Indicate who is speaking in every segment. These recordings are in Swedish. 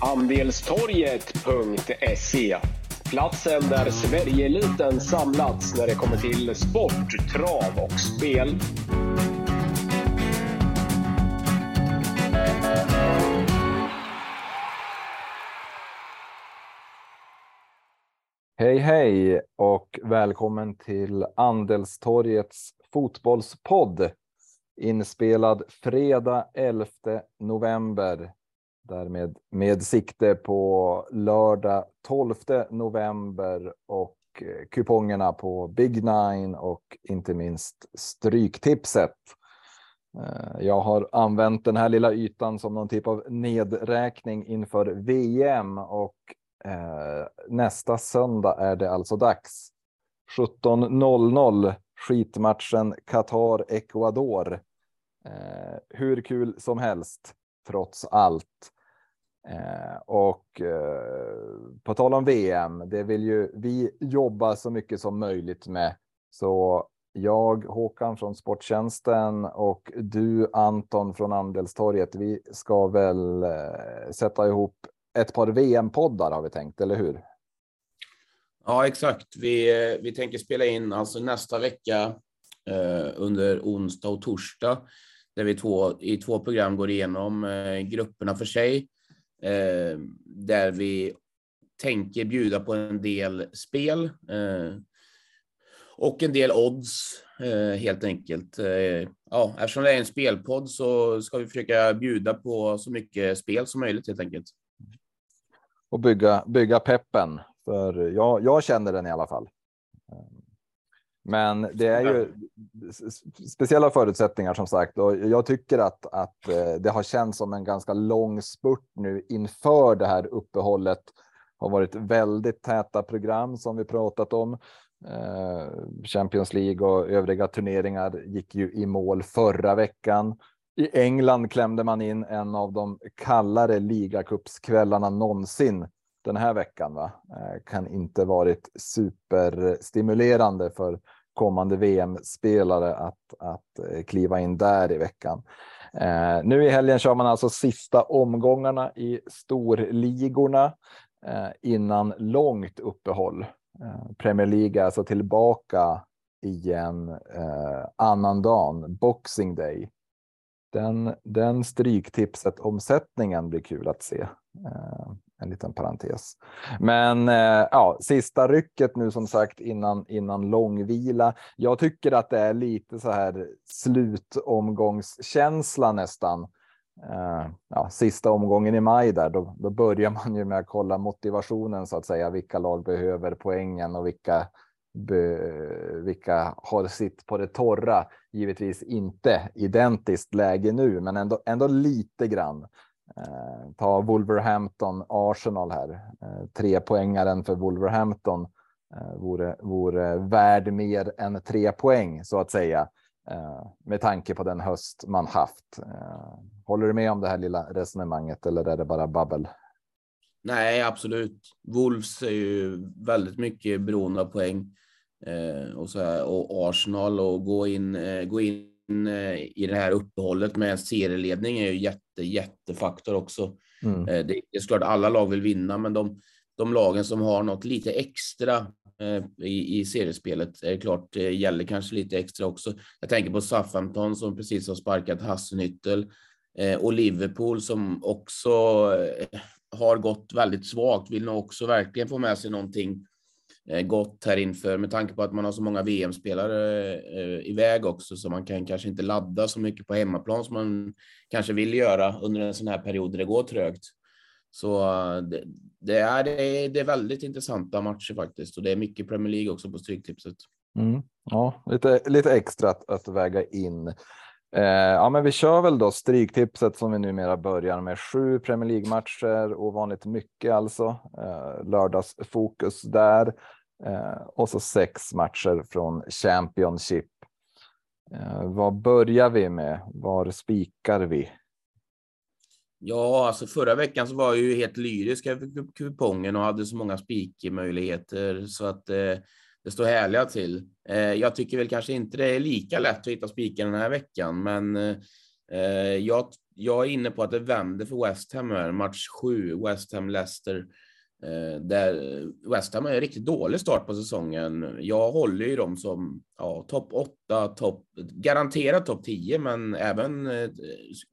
Speaker 1: Andelstorget.se Platsen där Sverigeeliten samlats när det kommer till sport, trav och spel.
Speaker 2: Hej hej och välkommen till Andelstorgets fotbollspodd. Inspelad fredag 11 november. Därmed med sikte på lördag 12 november och eh, kupongerna på Big Nine och inte minst Stryktipset. Eh, jag har använt den här lilla ytan som någon typ av nedräkning inför VM och eh, nästa söndag är det alltså dags. 17.00 skitmatchen Qatar-Ecuador. Hur kul som helst, trots allt. Eh, och eh, på tal om VM, det vill ju vi jobba så mycket som möjligt med. Så jag, Håkan från Sporttjänsten och du Anton från Andelstorget, vi ska väl eh, sätta ihop ett par VM-poddar har vi tänkt, eller hur?
Speaker 3: Ja, exakt. Vi, eh, vi tänker spela in alltså nästa vecka eh, under onsdag och torsdag där vi två, i två program går igenom eh, grupperna för sig. Eh, där vi tänker bjuda på en del spel eh, och en del odds eh, helt enkelt. Eh, ja, eftersom det är en spelpodd så ska vi försöka bjuda på så mycket spel som möjligt helt enkelt
Speaker 2: och bygga, bygga peppen. För jag, jag känner den i alla fall. Men det är ju speciella förutsättningar som sagt och jag tycker att, att eh, det har känts som en ganska lång spurt nu inför det här uppehållet. Har varit väldigt täta program som vi pratat om. Eh, Champions League och övriga turneringar gick ju i mål förra veckan. I England klämde man in en av de kallare ligacupskvällarna någonsin den här veckan. Va? Eh, kan inte varit superstimulerande för kommande VM-spelare att, att eh, kliva in där i veckan. Eh, nu i helgen kör man alltså sista omgångarna i storligorna eh, innan långt uppehåll. Eh, Premier League är alltså tillbaka igen eh, annan dagen, Boxing Day. Den, den stryktipset omsättningen blir kul att se. Eh, en liten parentes. Men eh, ja, sista rycket nu som sagt innan innan långvila. Jag tycker att det är lite så här slutomgångskänsla nästan. Eh, ja, sista omgången i maj där, då, då börjar man ju med att kolla motivationen så att säga. Vilka lag behöver poängen och vilka vilka har sitt på det torra. Givetvis inte identiskt läge nu, men ändå, ändå lite grann. Eh, ta Wolverhampton Arsenal här. Eh, tre poängaren för Wolverhampton eh, vore, vore värd mer än tre poäng så att säga. Eh, med tanke på den höst man haft. Eh, håller du med om det här lilla resonemanget eller är det bara babbel?
Speaker 3: Nej, absolut. Wolves är ju väldigt mycket beroende av poäng eh, och, så här, och Arsenal och gå in, eh, gå in i det här uppehållet med serieledning är ju jätte, jättefaktor också. Mm. Eh, det är såklart alla lag vill vinna, men de, de lagen som har något lite extra eh, i, i seriespelet är klart det gäller kanske lite extra också. Jag tänker på Southampton som precis har sparkat Hassenhüttel och Liverpool som också har gått väldigt svagt, vill nog också verkligen få med sig någonting Eh, Eh, gott här inför med tanke på att man har så många VM-spelare eh, iväg också så man kan kanske inte ladda så mycket på hemmaplan som man kanske vill göra under en sån här period där det går trögt. Så eh, det, det är, det är väldigt intressanta matcher faktiskt och det är mycket Premier League också på Stryktipset.
Speaker 2: Mm. Ja, lite, lite extra att, att väga in. Eh, ja, men vi kör väl då Stryktipset som vi numera börjar med sju Premier League matcher Ovanligt mycket alltså. Eh, lördagsfokus där. Eh, och så sex matcher från Championship. Eh, vad börjar vi med? Var spikar vi?
Speaker 3: Ja, alltså förra veckan så var jag ju helt lyrisk över kupongen och hade så många spikmöjligheter så att eh, det står härliga till. Eh, jag tycker väl kanske inte det är lika lätt att hitta spikar den här veckan, men eh, Jag, jag är inne på att det vänder för West Ham här, match 7, West Ham-Leicester. Eh, där West Ham är en riktigt dålig start på säsongen. Jag håller ju dem som ja, topp 8, top, garanterat topp 10, men även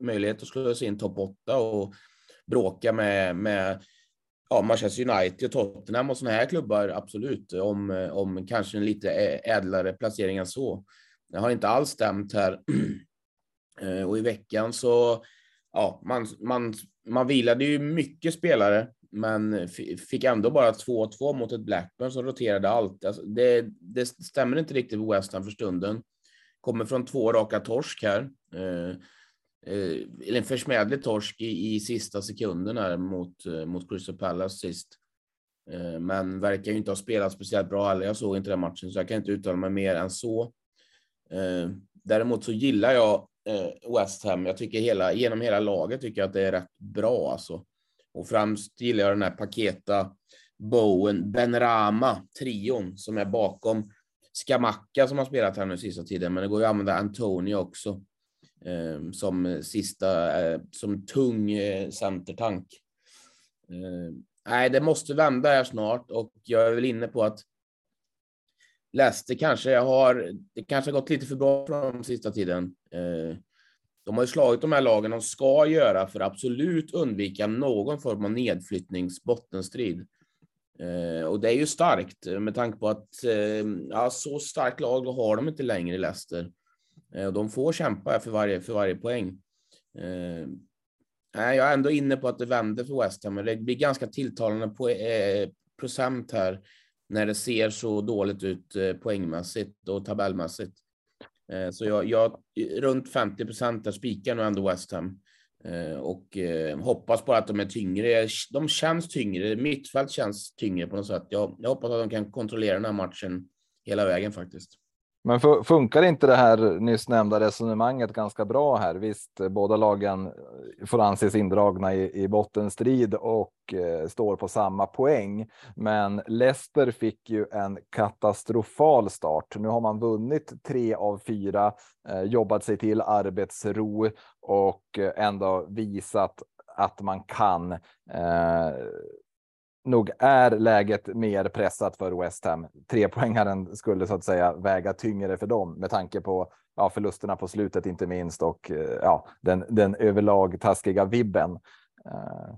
Speaker 3: möjlighet att slå sig in topp 8 och bråka med, med ja, Manchester United, Tottenham och sådana här klubbar, absolut, om, om kanske en lite ädlare placering än så. Det har inte alls stämt här. Eh, och i veckan så, ja, man, man, man vilade ju mycket spelare, men fick ändå bara 2-2 mot ett Blackburn som roterade allt. Alltså det, det stämmer inte riktigt på West Ham för stunden. Kommer från två raka torsk här. Eh, Eh, eller en försmädlig torsk i, i sista sekunden här mot, eh, mot Crystal Palace sist. Eh, men verkar ju inte ha spelat speciellt bra heller. Jag såg inte den matchen, så jag kan inte uttala mig mer än så. Däremot så gillar jag West Ham. Jag tycker hela, genom hela laget tycker jag att det är rätt bra alltså. Och främst gillar jag den här Paketa, Bowen, Benrama, trion som är bakom Skamacka som har spelat här nu sista tiden, men det går ju att använda Antonio också. Ehm, som sista, eh, som tung eh, centertank. Ehm, nej, det måste vända här snart och jag är väl inne på att Leicester kanske har, det kanske har gått lite för bra för dem sista tiden. Ehm, de har ju slagit de här lagen de ska göra för att absolut undvika någon form av nedflyttningsbottenstrid. Och det är ju starkt med tanke på att ja, så starkt lag har de inte längre i Leicester. Eh, och de får kämpa för varje, för varje poäng. Eh, jag är ändå inne på att det vänder för West Ham, men det blir ganska tilltalande eh, procent här när det ser så dåligt ut eh, poängmässigt och tabellmässigt. Så jag, jag runt 50 procent där spikar nog ändå West Ham och hoppas på att de är tyngre. De känns tyngre. Mittfält känns tyngre på något sätt. Jag, jag hoppas att de kan kontrollera den här matchen hela vägen faktiskt.
Speaker 2: Men funkar inte det här nyss nämnda resonemanget ganska bra här? Visst, eh, båda lagen eh, får anses indragna i, i bottenstrid och eh, står på samma poäng. Men Leicester fick ju en katastrofal start. Nu har man vunnit tre av fyra, eh, jobbat sig till arbetsro och eh, ändå visat att man kan. Nog är läget mer pressat för West Ham. Trepoängaren skulle så att säga väga tyngre för dem med tanke på ja, förlusterna på slutet, inte minst och eh, ja, den, den överlag taskiga vibben.
Speaker 3: Eh,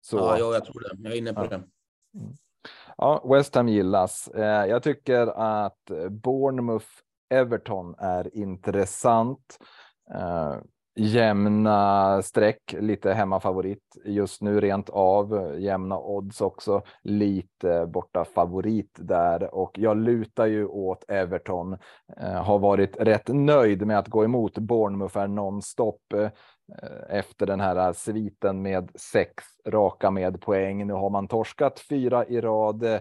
Speaker 3: så. Ja, jag tror det. Jag är inne på ja. det. Mm.
Speaker 2: Ja, West Ham gillas. Eh, jag tycker att Bournemouth Everton är intressant jämna streck, lite hemmafavorit just nu rent av. Jämna odds också, lite borta favorit där och jag lutar ju åt Everton. Eh, har varit rätt nöjd med att gå emot Bournemouth här nonstop eh, efter den här sviten med sex raka med poäng. Nu har man torskat fyra i rad, eh,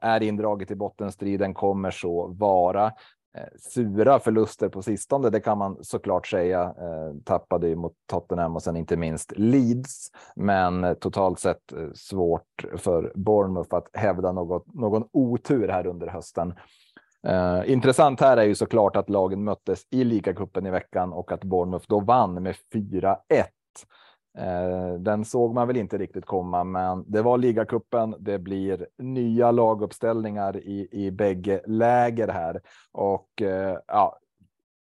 Speaker 2: är indraget i bottenstriden, kommer så vara. Eh, sura förluster på sistone, det kan man såklart säga. Eh, tappade ju mot Tottenham och sen inte minst Leeds, men eh, totalt sett svårt för Bournemouth att hävda något, någon otur här under hösten. Uh, intressant här är ju såklart att lagen möttes i ligacupen i veckan och att Bournemouth då vann med 4-1. Eh, den såg man väl inte riktigt komma, men det var ligacupen. Det blir nya laguppställningar i, i bägge läger här och eh, ja,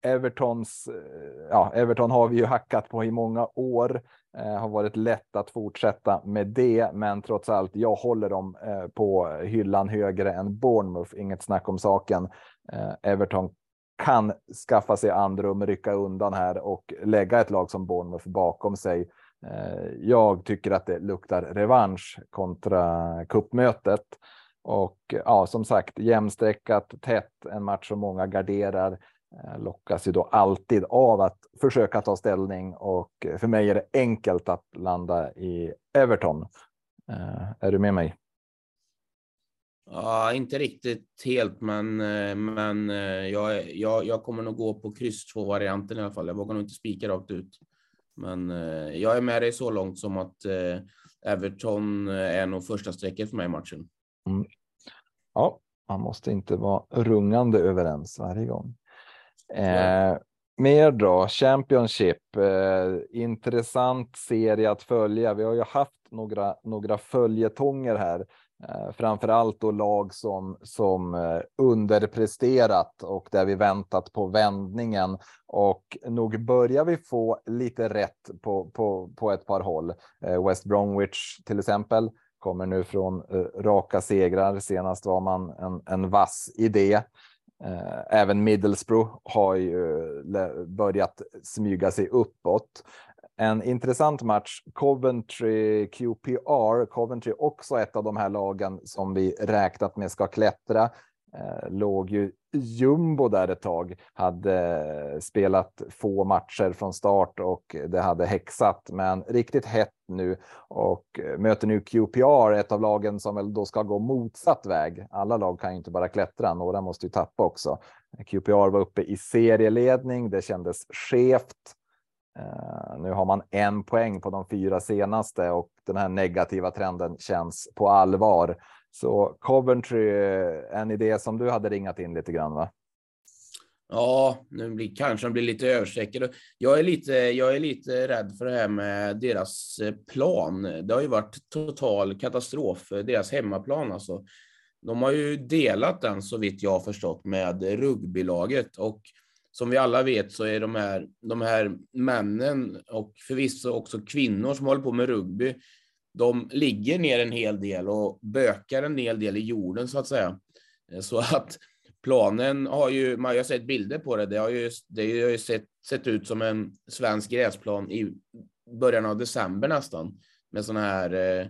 Speaker 2: Evertons, eh, ja, Everton har vi ju hackat på i många år. Eh, har varit lätt att fortsätta med det, men trots allt, jag håller dem eh, på hyllan högre än Bournemouth. Inget snack om saken. Eh, Everton kan skaffa sig andrum, rycka undan här och lägga ett lag som Bournemouth bakom sig. Eh, jag tycker att det luktar revansch kontra kuppmötet och ja, som sagt jämnstreckat tätt, en match som många garderar eh, lockas ju då alltid av att försöka ta ställning och för mig är det enkelt att landa i Everton. Eh, är du med mig?
Speaker 3: Ja, inte riktigt helt, men, men jag, jag, jag kommer nog gå på kryss två varianten i alla fall. Jag vågar nog inte spika rakt ut. Men eh, jag är med dig så långt som att eh, Everton eh, är nog första strecket för mig i matchen. Mm.
Speaker 2: Ja, man måste inte vara rungande överens varje gång. Eh, Mer då, Championship. Eh, intressant serie att följa. Vi har ju haft några, några följetonger här. Eh, Framför allt då lag som, som eh, underpresterat och där vi väntat på vändningen. Och nog börjar vi få lite rätt på, på, på ett par håll. Eh, West Bromwich till exempel kommer nu från raka segrar. Senast var man en, en vass idé. Även Middlesbrough har ju börjat smyga sig uppåt en intressant match. Coventry QPR. Coventry också ett av de här lagen som vi räknat med ska klättra. Eh, låg ju jumbo där ett tag, hade spelat få matcher från start och det hade häxat, men riktigt hett nu och eh, möter nu QPR, ett av lagen som väl då ska gå motsatt väg. Alla lag kan ju inte bara klättra, några måste ju tappa också. QPR var uppe i serieledning, det kändes skevt. Eh, nu har man en poäng på de fyra senaste och den här negativa trenden känns på allvar. Så Coventry, eh, en idé som du hade ringat in lite grann va?
Speaker 3: Ja, nu blir, kanske de blir lite översäkrade. Jag är lite, jag är lite rädd för det här med deras eh, plan. Det har ju varit total katastrof, deras hemmaplan alltså. De har ju delat den så vitt jag har förstått med rugbylaget och som vi alla vet så är de här, de här männen och förvisso också kvinnor som håller på med rugby, de ligger ner en hel del och bökar en hel del i jorden så att säga. Eh, så att planen har ju, man har sett bilder på det, det har ju, det har ju sett, sett ut som en svensk gräsplan i början av december nästan, med sådana här eh,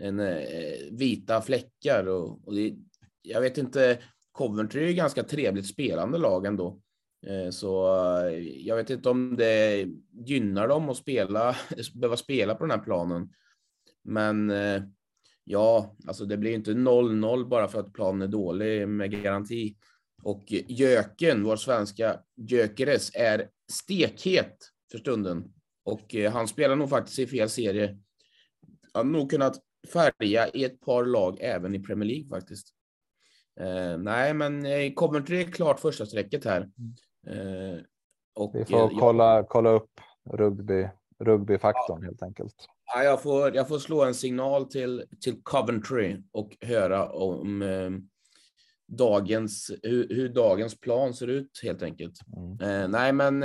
Speaker 3: en, eh, vita fläckar och, och det, jag vet inte, Coventry är ganska trevligt spelande lag ändå. Eh, så eh, jag vet inte om det gynnar dem att spela, behöva spela på den här planen. Men eh, ja, alltså det blir inte 0-0 bara för att planen är dålig med garanti. Och Jöken, vår svenska Gyökeres, är stekhet för stunden. Och han spelar nog faktiskt i fel serie. Han har nog kunnat färga i ett par lag även i Premier League faktiskt. Eh, nej, men Coventry är klart första strecket här. Mm.
Speaker 2: Eh, och, Vi får eh, kolla, kolla upp rugby, rugbyfaktorn ja. helt enkelt.
Speaker 3: Ja, jag, får, jag får slå en signal till, till Coventry och höra om eh, dagens, hur, hur, dagens plan ser ut helt enkelt. Mm. Eh, nej, men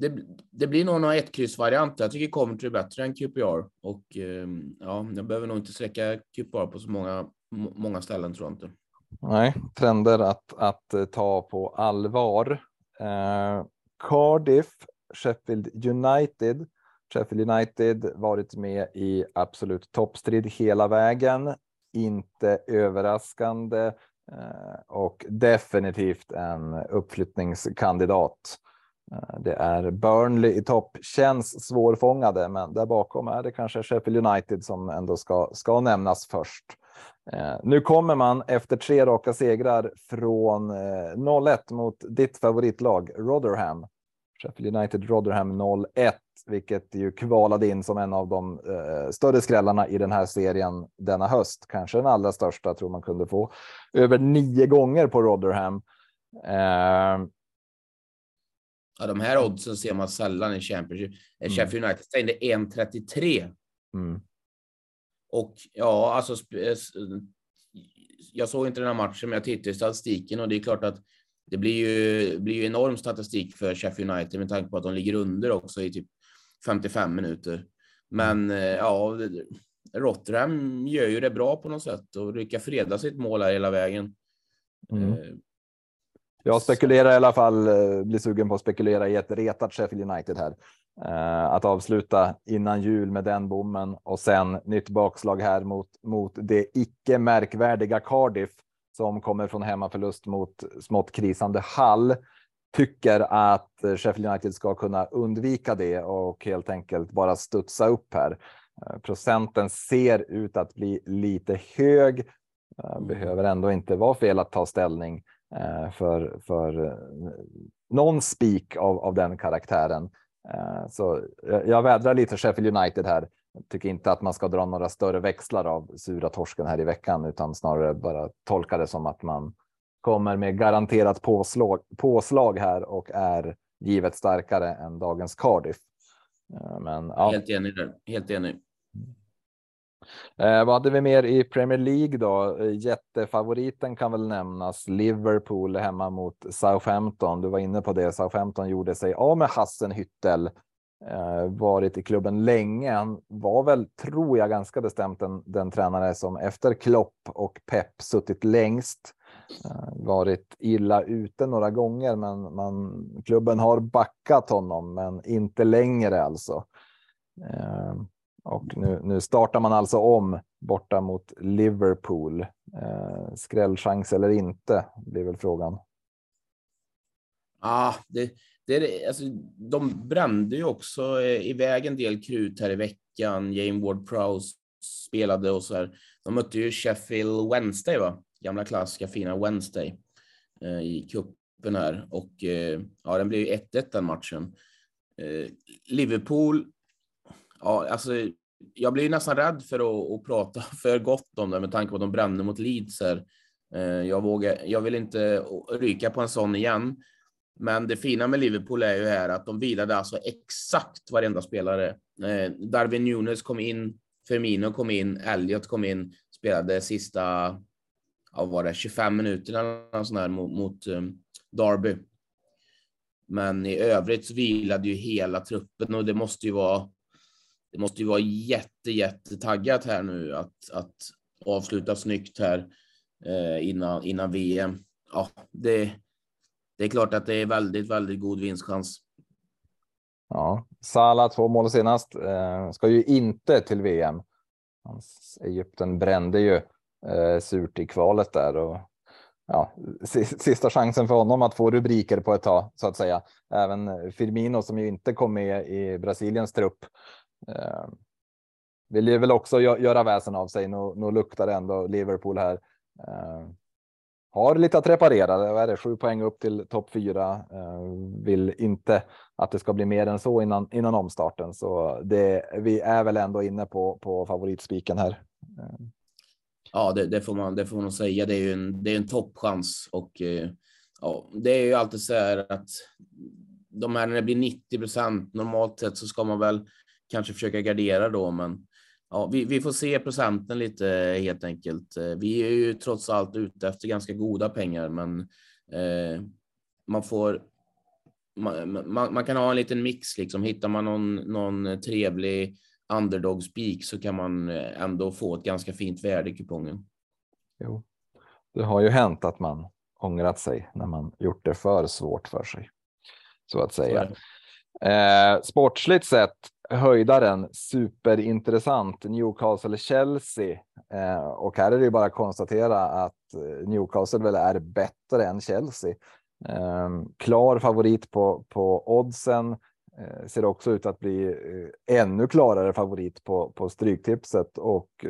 Speaker 3: det, det blir nog några ett-kryss-varianter. Jag tycker Coventry är bättre än QPR och eh, ja, jag behöver nog inte sträcka QPR på så många, många ställen tror jag inte.
Speaker 2: Nej, trender att, att ta på allvar. Eh, Cardiff, Sheffield United. Sheffield United varit med i absolut toppstrid hela vägen. Inte överraskande eh, och definitivt en uppflyttningskandidat. Eh, det är Burnley i topp, känns svårfångade, men där bakom är det kanske Sheffield United som ändå ska, ska nämnas först. Eh, nu kommer man efter tre raka segrar från 0-1 eh, mot ditt favoritlag Rotherham. Sheffield United Rotherham 0-1, vilket ju kvalade in som en av de eh, större skrällarna i den här serien denna höst. Kanske den allra största tror man kunde få över nio gånger på Rotherham. Eh,
Speaker 3: ja, de här oddsen ser man sällan i Championship. Mm. Sheffield United stängde 1,33. Mm. Och ja, alltså. Jag såg inte den här matchen, men jag tittade i statistiken och det är klart att det blir ju, blir ju enorm statistik för Sheffield United med tanke på att de ligger under också i typ 55 minuter. Men eh, ja, Rotterdam gör ju det bra på något sätt och lyckas freda sitt mål här hela vägen. Mm. Eh,
Speaker 2: jag spekulerar i alla fall, eh, blir sugen på att spekulera i ett retat Sheffield United här. Eh, att avsluta innan jul med den bommen och sen nytt bakslag här mot, mot det icke märkvärdiga Cardiff som kommer från hemmaförlust mot smått krisande Hall. Tycker att Sheffield United ska kunna undvika det och helt enkelt bara studsa upp här. Eh, procenten ser ut att bli lite hög. Eh, behöver ändå inte vara fel att ta ställning för, för någon spik av, av den karaktären. Eh, så jag vädrar lite Sheffield United här. Jag tycker inte att man ska dra några större växlar av sura torsken här i veckan, utan snarare bara tolka det som att man kommer med garanterat påslag, påslag här och är givet starkare än dagens Cardiff. Eh, men ja.
Speaker 3: Helt enig där. Helt enig.
Speaker 2: Eh, vad hade vi mer i Premier League då? Eh, jättefavoriten kan väl nämnas. Liverpool hemma mot Southampton. Du var inne på det. Southampton gjorde sig av med Hassen Hyttel. Eh, varit i klubben länge. Han var väl, tror jag, ganska bestämt den, den tränare som efter Klopp och Pep suttit längst. Eh, varit illa ute några gånger, men man, klubben har backat honom, men inte längre alltså. Eh, och nu, nu startar man alltså om borta mot Liverpool. Eh, skrällchans eller inte blir väl frågan.
Speaker 3: Ja, det, det, alltså, de brände ju också eh, iväg en del krut här i veckan. Jane Ward Prowse spelade och så här. De mötte ju Sheffield Wednesday, va? Gamla klassiska fina Wednesday eh, i cupen här och eh, ja, den blev ju 1-1 den matchen. Eh, Liverpool Ja, alltså, jag blir nästan rädd för att, att, prata för gott om det med tanke på att de brände mot Leeds. Här. Eh, jag, vågar, jag vill inte ryka på en sån igen. Men det fina med Liverpool är ju här att de vilade alltså exakt varenda spelare. Eh, Darwin Nunes kom in, Firmino kom in, Elliot kom in, spelade sista, ja, var det 25 minuter eller sån här mot, mot um, Derby. Men i övrigt så vilade ju hela truppen och det måste ju vara det måste ju vara jätte, jätte taggat här nu att, att avsluta snyggt här eh, innan, innan VM. Ja, det, det är klart att det är väldigt, väldigt god vinstchans.
Speaker 2: Ja, Salah två mål senast eh, ska ju inte till VM. Hans Egypten brände ju eh, surt i kvalet där och ja, sista chansen för honom att få rubriker på ett tag så att säga. Även Firmino som ju inte kom med i Brasiliens trupp Ehm, vill väl också göra väsen av sig. Nu, nu luktar det ändå Liverpool här. Eh, har lite att reparera. Vad är det? Sju poäng upp till topp fyra. Eh, vill inte att det ska bli mer än så innan innan omstarten, så det. Vi är väl ändå inne på på favoritspiken här. Ehm.
Speaker 3: Ja, det, det, får man. Det får man säga. Det är ju en. Det är en toppchans och eh, ja, det är ju alltid så här att de här när det blir 90 procent normalt sett så ska man väl kanske försöka gardera då, men ja, vi, vi får se procenten lite helt enkelt. Eh, vi är ju trots allt ute efter ganska goda pengar, men eh, man får. Man, man, man, kan ha en liten mix liksom. Hittar man någon, någon trevlig underdog spik så kan man eh, ändå få ett ganska fint värde i kupongen.
Speaker 2: Jo, det har ju hänt att man ångrat sig när man gjort det för svårt för sig. Så att säga. Eh, sportsligt sett höjdaren superintressant Newcastle Chelsea eh, och här är det ju bara att konstatera att eh, Newcastle väl är bättre än Chelsea. Eh, klar favorit på på oddsen eh, ser också ut att bli eh, ännu klarare favorit på på stryktipset och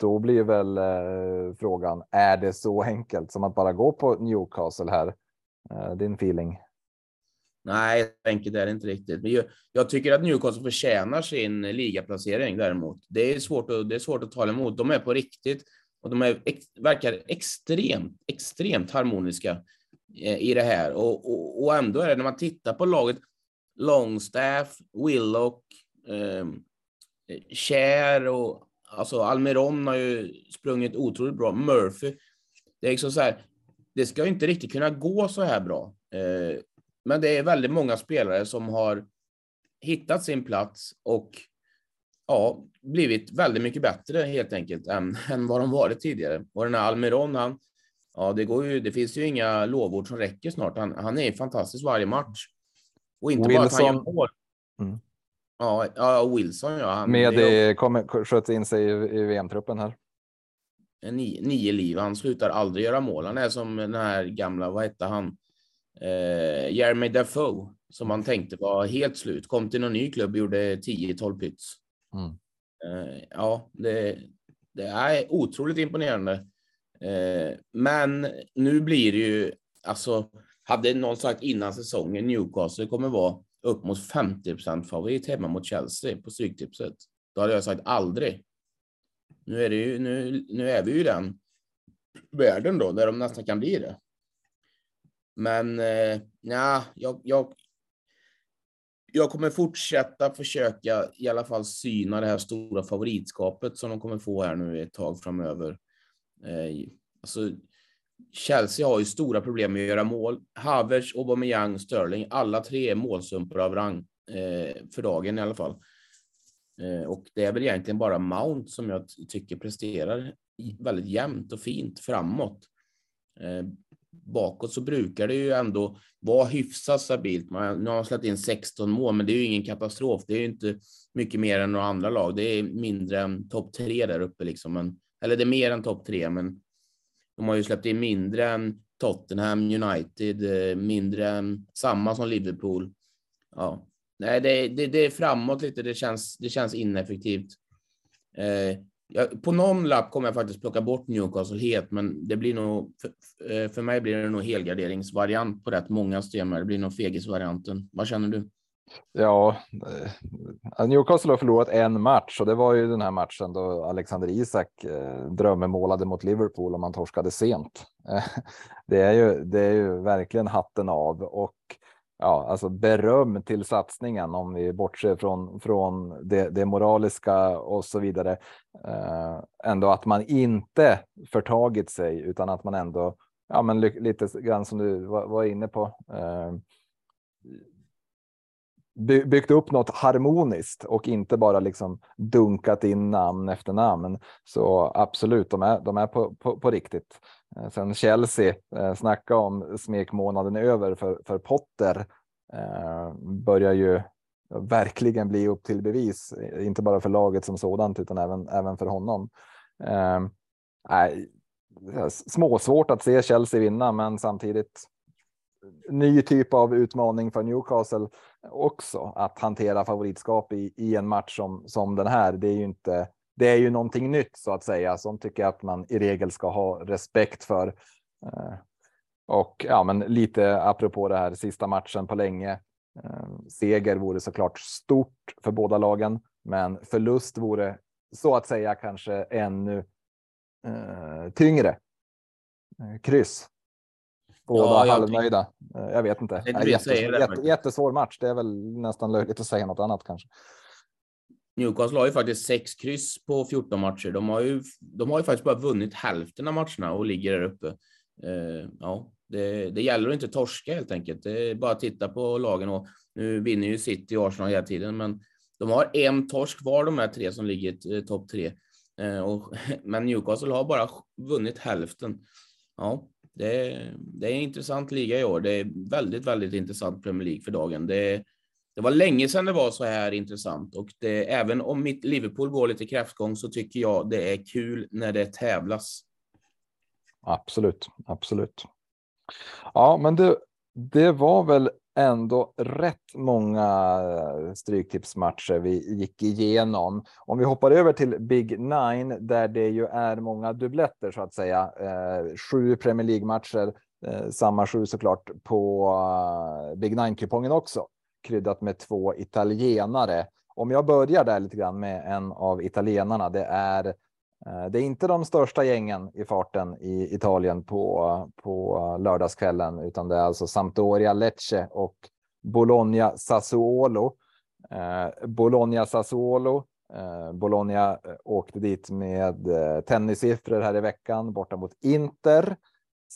Speaker 2: då blir väl eh, frågan. Är det så enkelt som att bara gå på Newcastle här? din feeling?
Speaker 3: Nej, enkelt är det inte riktigt. Men jag, tycker att Newcastle förtjänar sin ligaplacering däremot. Det är svårt att, det är svårt att tala emot. De är på riktigt och de är, verkar extremt, extremt harmoniska eh, i det här. Och, och, och, ändå är det när man tittar på laget Longstaff, Willock, eh, Cher och alltså Almiron har ju sprungit otroligt bra. Murphy. Det är liksom så här. Det ska inte riktigt kunna gå så här bra. Eh, men det är väldigt många spelare som har hittat sin plats och ja, blivit väldigt mycket bättre helt enkelt än, än vad de varit tidigare. Och den här Almiron, han, ja, det går ju, det finns ju inga lovord som räcker snart. Han, han är fantastisk varje match. Och inte Wilson. bara att han gör mål. Mm. Ja, ja, Wilson ja. Han,
Speaker 2: Med det kommer, sköt in sig i, i VM-truppen här.
Speaker 3: Nio, nio liv. Han slutar aldrig göra mål. Han är som den här gamla, vad hette han? Eh, Jeremy Dafoe som man tänkte var helt slut. Kom till någon ny klubb och gjorde 10-12 pyts. Mm. Eh, ja, det, det, är otroligt imponerande. Eh, men nu blir det ju alltså. Hade någon sagt innan säsongen Newcastle kommer vara upp mot 50% favorit hemma mot Chelsea på Stryktipset. Då hade jag sagt aldrig. Nu är det ju nu. Nu är vi ju i den världen då där de nästan kan bli det. Men eh, ja, jag, jag, jag kommer fortsätta försöka i alla fall syna det här stora favoritskapet som de kommer få här nu ett tag framöver. Eh, alltså, Chelsea har ju stora problem med att göra mål. Havertz, Aubameyang, Sterling, alla tre är målsumpor av rang eh, för dagen i alla fall. Eh, och det är väl egentligen bara Mount som jag tycker presterar väldigt jämnt och fint framåt. Eh, Bakåt så brukar det ju ändå vara hyfsat stabilt. Man, nu har man släppt in 16 mål, men det är ju ingen katastrof. Det är ju inte mycket mer än några andra lag. Det är mindre än topp tre där uppe liksom. Men, eller det är mer än topp tre, men de har ju släppt in mindre än Tottenham, United, eh, mindre än samma som Liverpool. Ja, nej, det, det, det är framåt lite. Det känns, det känns ineffektivt. Eh, jag, på någon lapp kommer jag faktiskt plocka bort Newcastle helt, men det blir nog för, eh, för mig blir det nog helgarderingsvariant på rätt många system. Det blir nog fegisvarianten. Vad känner du?
Speaker 2: Ja, eh, Newcastle har förlorat en match och det var ju den här matchen då Alexander Isak eh, drömmemålade mot Liverpool och man torskade sent. Det är ju, det är ju verkligen hatten av och ja, alltså beröm till satsningen om vi bortser från, från det, det moraliska och så vidare. Eh, ändå att man inte förtagit sig utan att man ändå, ja men lite grann som du var, var inne på, eh, byggt upp något harmoniskt och inte bara liksom dunkat in namn efter namn. Så absolut, de är, de är på, på, på riktigt. Eh, sen Chelsea, eh, snacka om smekmånaden över för, för Potter, eh, börjar ju verkligen bli upp till bevis, inte bara för laget som sådant utan även, även för honom. Eh, småsvårt att se Chelsea vinna, men samtidigt ny typ av utmaning för Newcastle också att hantera favoritskap i, i en match som, som den här. Det är ju inte. Det är ju någonting nytt så att säga som tycker att man i regel ska ha respekt för. Eh, och ja, men lite apropå det här sista matchen på länge. Eh, seger vore såklart stort för båda lagen, men förlust vore så att säga kanske ännu eh, tyngre. kryss Båda ja, halvnöjda. Jag, jag vet inte. Jag jättesvår, jätte, jättesvår match. Det är väl nästan löjligt att säga något annat kanske.
Speaker 3: Newcastle har ju faktiskt sex kryss på 14 matcher. De har ju, de har ju faktiskt bara vunnit hälften av matcherna och ligger där uppe. Eh, ja, det, det gäller att inte torska helt enkelt. Det är bara att titta på lagen och nu vinner ju City och Arsenal hela tiden, men de har en torsk var de här tre som ligger i eh, topp tre. Eh, och, men Newcastle har bara vunnit hälften. Ja, det är, det är en intressant liga i år. Det är väldigt, väldigt intressant Premier League för dagen. Det, det var länge sedan det var så här intressant och det, även om mitt Liverpool går lite kräftgång så tycker jag det är kul när det tävlas.
Speaker 2: Absolut, absolut. Ja, men det, det var väl ändå rätt många eh, stryktipsmatcher vi gick igenom. Om vi hoppar över till Big Nine där det ju är många dubbletter så att säga. Eh, sju Premier League matcher, eh, samma sju såklart på Big Nine kupongen också, kryddat med två italienare. Om jag börjar där lite grann med en av italienarna, det är eh, det är inte de största gängen i farten i Italien på, på lördagskvällen, utan det är alltså Sampdoria Lecce och Bologna Sassuolo. Eh, Bologna Sassuolo. Eh, Bologna eh, åkte dit med eh, tennissiffror här i veckan borta mot Inter.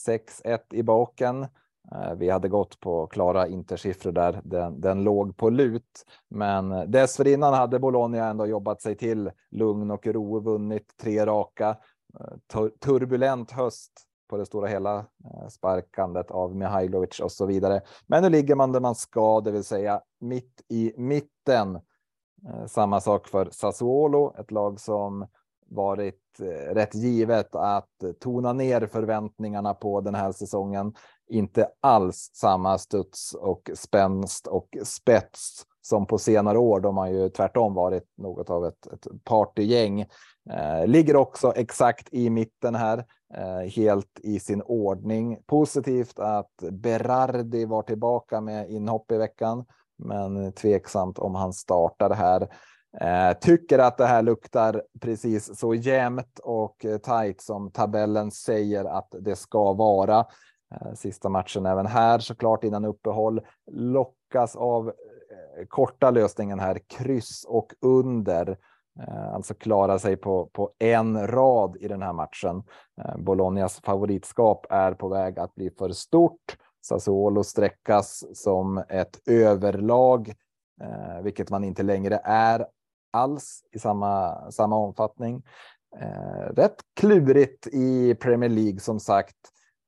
Speaker 2: 6-1 i baken. Eh, vi hade gått på klara intersiffror där. Den, den låg på lut, men dessförinnan hade Bologna ändå jobbat sig till lugn och ro, och vunnit tre raka. Eh, turbulent höst på det stora hela, eh, sparkandet av Mihailovic och så vidare. Men nu ligger man där man ska, det vill säga mitt i mitten. Samma sak för Sassuolo, ett lag som varit eh, rätt givet att eh, tona ner förväntningarna på den här säsongen inte alls samma studs och spänst och spets som på senare år. De har ju tvärtom varit något av ett, ett partygäng. Eh, ligger också exakt i mitten här, eh, helt i sin ordning. Positivt att Berardi var tillbaka med inhopp i veckan, men tveksamt om han startar här. Eh, tycker att det här luktar precis så jämnt och eh, tajt som tabellen säger att det ska vara. Eh, sista matchen även här såklart innan uppehåll lockas av eh, korta lösningen här, kryss och under. Eh, alltså klara sig på, på en rad i den här matchen. Bolognas favoritskap är på väg att bli för stort. Sassuolo sträckas som ett överlag, vilket man inte längre är alls i samma, samma omfattning. Eh, rätt klurigt i Premier League som sagt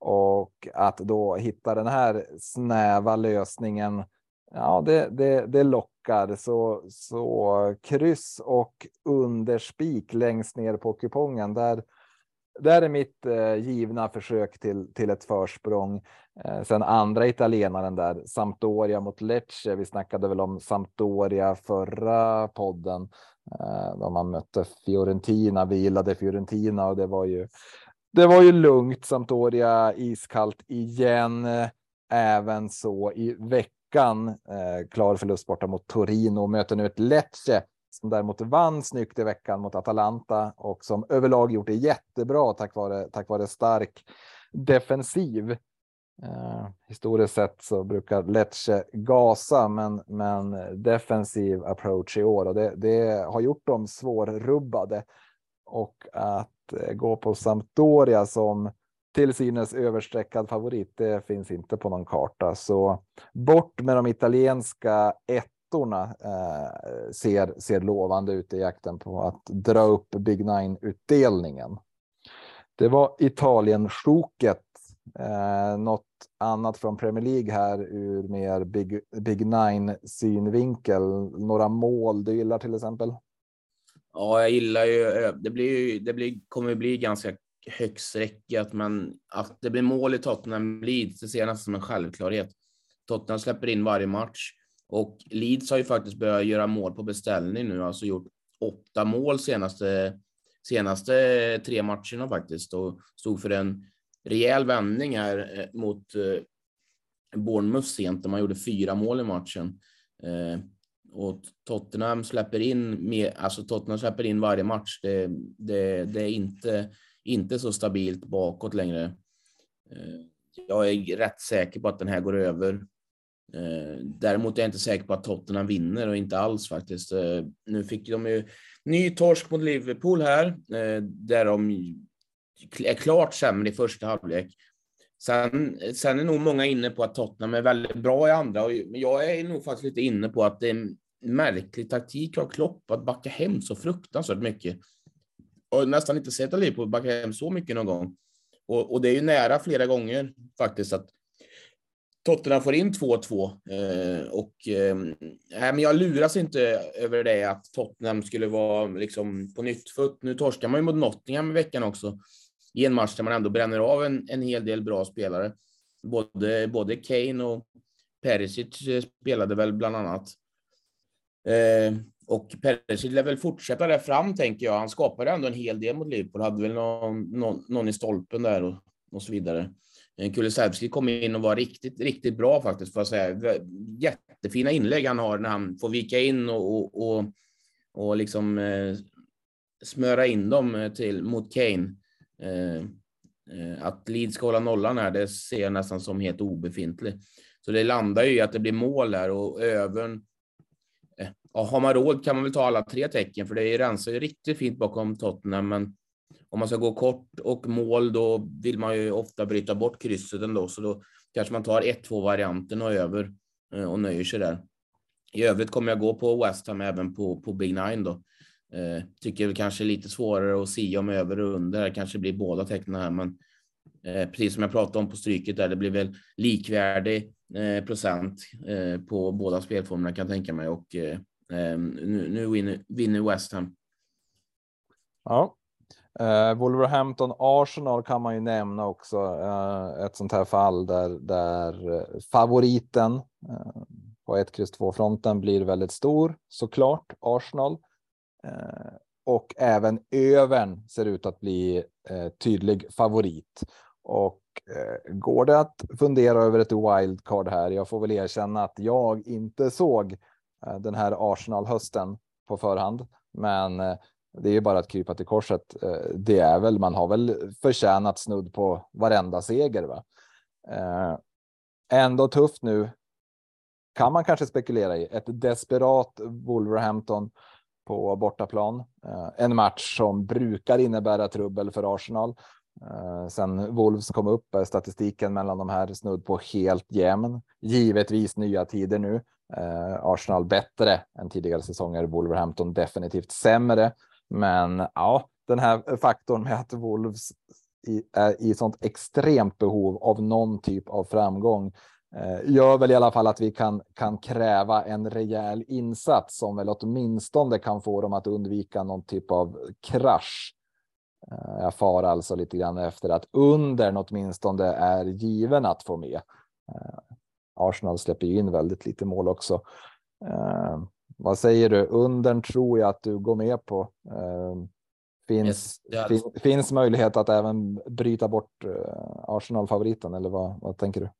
Speaker 2: och att då hitta den här snäva lösningen Ja, det, det, det lockar så, så kryss och underspik längst ner på kupongen. Där, där är mitt eh, givna försök till, till ett försprång. Eh, sen andra italienaren där, Sampdoria mot Lecce. Vi snackade väl om Sampdoria förra podden. Eh, då man mötte Fiorentina, vi gillade Fiorentina och det var ju det var ju lugnt. Sampdoria iskallt igen. Även så i veckan. Eh, klar förlust borta mot Torino och möter nu ett Lecce som däremot vann snyggt i veckan mot Atalanta och som överlag gjort det jättebra tack vare, tack vare stark defensiv. Eh, historiskt sett så brukar Lecce gasa, men, men defensiv approach i år och det, det har gjort dem svårrubbade. Och att eh, gå på Sampdoria som till synes överstreckad favorit. Det finns inte på någon karta, så bort med de italienska ettorna eh, ser, ser lovande ut i jakten på att dra upp Big Nine utdelningen. Det var Italien sjoket. Eh, något annat från Premier League här ur mer Big, Big Nine synvinkel. Några mål du gillar till exempel?
Speaker 3: Ja, jag gillar ju. Eh, det blir det blir kommer bli ganska högsträckat, men att det blir mål i Tottenham Leeds, det ser jag nästan som en självklarhet. Tottenham släpper in varje match och Leeds har ju faktiskt börjat göra mål på beställning nu, alltså gjort åtta mål senaste senaste tre matcherna faktiskt och stod för en rejäl vändning här eh, mot eh, Bournemouth sent där man gjorde fyra mål i matchen. Eh, och Tottenham släpper in med, alltså Tottenham släpper in varje match. Det, det, det är inte inte så stabilt bakåt längre. Jag är rätt säker på att den här går över. Eh, däremot är jag inte säker på att Tottenham vinner och inte alls faktiskt. Eh, nu fick de ju ny torsk mot Liverpool här, eh, där de är klart sämre i första halvlek. Sen, sen är nog många inne på att Tottenham är väldigt bra i andra, och jag är nog faktiskt lite inne på att det är en märklig taktik av Klopp att backa hem så fruktansvärt mycket och nästan inte sett Liverpool backa hem så mycket någon gång. Och, och, det är ju nära flera gånger faktiskt att Tottenham får in 2-2. Eh, och eh, men jag luras inte över det att Tottenham skulle vara liksom på nytt fot. Nu torskar man ju mot Nottingham i veckan också i en match där man ändå bränner av en, en hel del bra spelare. Både, både Kane och Perisic eh, spelade väl bland annat. Eh, och Perisic lär väl fortsätta där fram, tänker jag. Han skapade ändå en hel del mot Liverpool, hade väl någon, någon, någon i stolpen där och, och så vidare. Kulusevski kom in och var riktigt, riktigt bra faktiskt, får jag säga. Jättefina inlägg han har när han får vika in och, och, och, och liksom eh, smöra in dem eh, till, mot Kane. Eh, eh, att Leeds ska hålla nollan här, det ser jag nästan som helt obefintlig. Så det landar ju i att det blir mål här och Övern eh, ja, har man råd kan man väl ta alla tre tecken, för det rensar ju riktigt fint bakom Tottenham. Men om man ska gå kort och mål, då vill man ju ofta bryta bort krysset ändå, så då kanske man tar 1-2 varianten och över eh, och nöjer sig där. I övrigt kommer jag gå på West Ham även på, på Big Nine då. Eh, tycker det kanske är lite svårare att se om över och under. Det kanske blir båda tecknen här, men eh, precis som jag pratade om på stryket där, det blir väl likvärdig eh, procent eh, på båda spelformerna kan jag tänka mig och eh, nu, nu vinner, vinner West Ham.
Speaker 2: Ja, Uh, Wolverhampton Arsenal kan man ju nämna också. Uh, ett sånt här fall där, där eh, favoriten uh, på 1, X 2 fronten blir väldigt stor såklart Arsenal. och även övern ser ut att bli tydlig favorit. Och går det att fundera över ett wildcard här? Jag får väl erkänna att jag inte såg Eh, den här Arsenal-hösten på förhand. Men eh, det är ju bara att krypa till korset. Eh, det är väl, man har väl förtjänat snudd på varenda seger. Va? Eh, ändå tufft nu. kan man kanske spekulera i. Ett desperat Wolverhampton på bortaplan. Eh, en match som brukar innebära trubbel för Arsenal. Sen Wolves kom upp är statistiken mellan de här snudd på helt jämn. Givetvis nya tider nu. Arsenal bättre än tidigare säsonger. Wolverhampton definitivt sämre. Men ja, den här faktorn med att Wolves i, är i sånt extremt behov av någon typ av framgång eh, gör väl i alla fall att vi kan, kan kräva en rejäl insats som väl åtminstone kan få dem att undvika någon typ av krasch. Eh, jag far alltså lite grann efter att undern åtminstone är given att få med. Eh, Arsenal släpper ju in väldigt lite mål också. Eh, vad säger du? Undern tror jag att du går med på. Eh, finns, yes, fin, finns möjlighet att även bryta bort eh, Arsenal-favoriten eller vad, vad tänker du?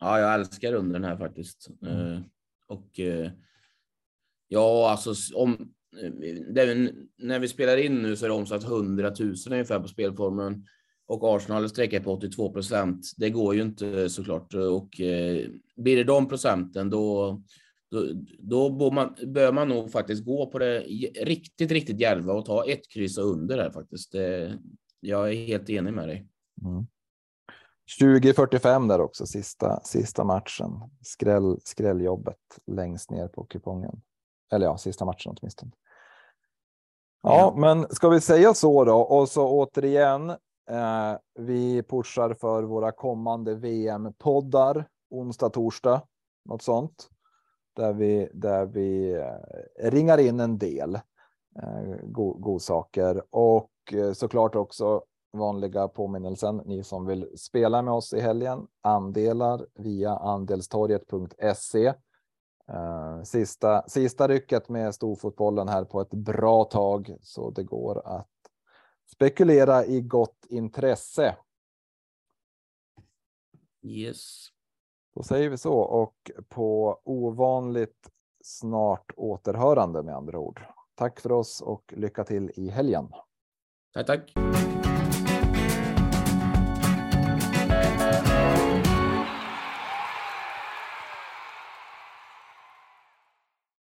Speaker 3: Ja, jag älskar undern här faktiskt. Mm. Eh, och eh, ja, alltså om det, när vi spelar in nu så är det omsatt 100 000 ungefär på spelformen och Arsenal sträcker på 82 procent. Det går ju inte såklart och eh, blir det de procenten då då, då bör, man, bör man nog faktiskt gå på det riktigt, riktigt djärva och ta ett kryss under här faktiskt. Det, jag är helt enig med dig. Mm.
Speaker 2: 2045 där också, sista, sista matchen. Skräll, skrälljobbet längst ner på kupongen. Eller ja, sista matchen åtminstone. Ja, mm. men ska vi säga så då? Och så återigen, eh, vi pushar för våra kommande VM-poddar onsdag, torsdag, något sånt där vi, där vi eh, ringar in en del eh, godsaker och eh, såklart också vanliga påminnelsen. Ni som vill spela med oss i helgen andelar via andelstorget.se. Sista, sista rycket med storfotbollen här på ett bra tag så det går att spekulera i gott intresse.
Speaker 3: Yes.
Speaker 2: Då säger vi så och på ovanligt snart återhörande med andra ord. Tack för oss och lycka till i helgen.
Speaker 3: Tack, tack.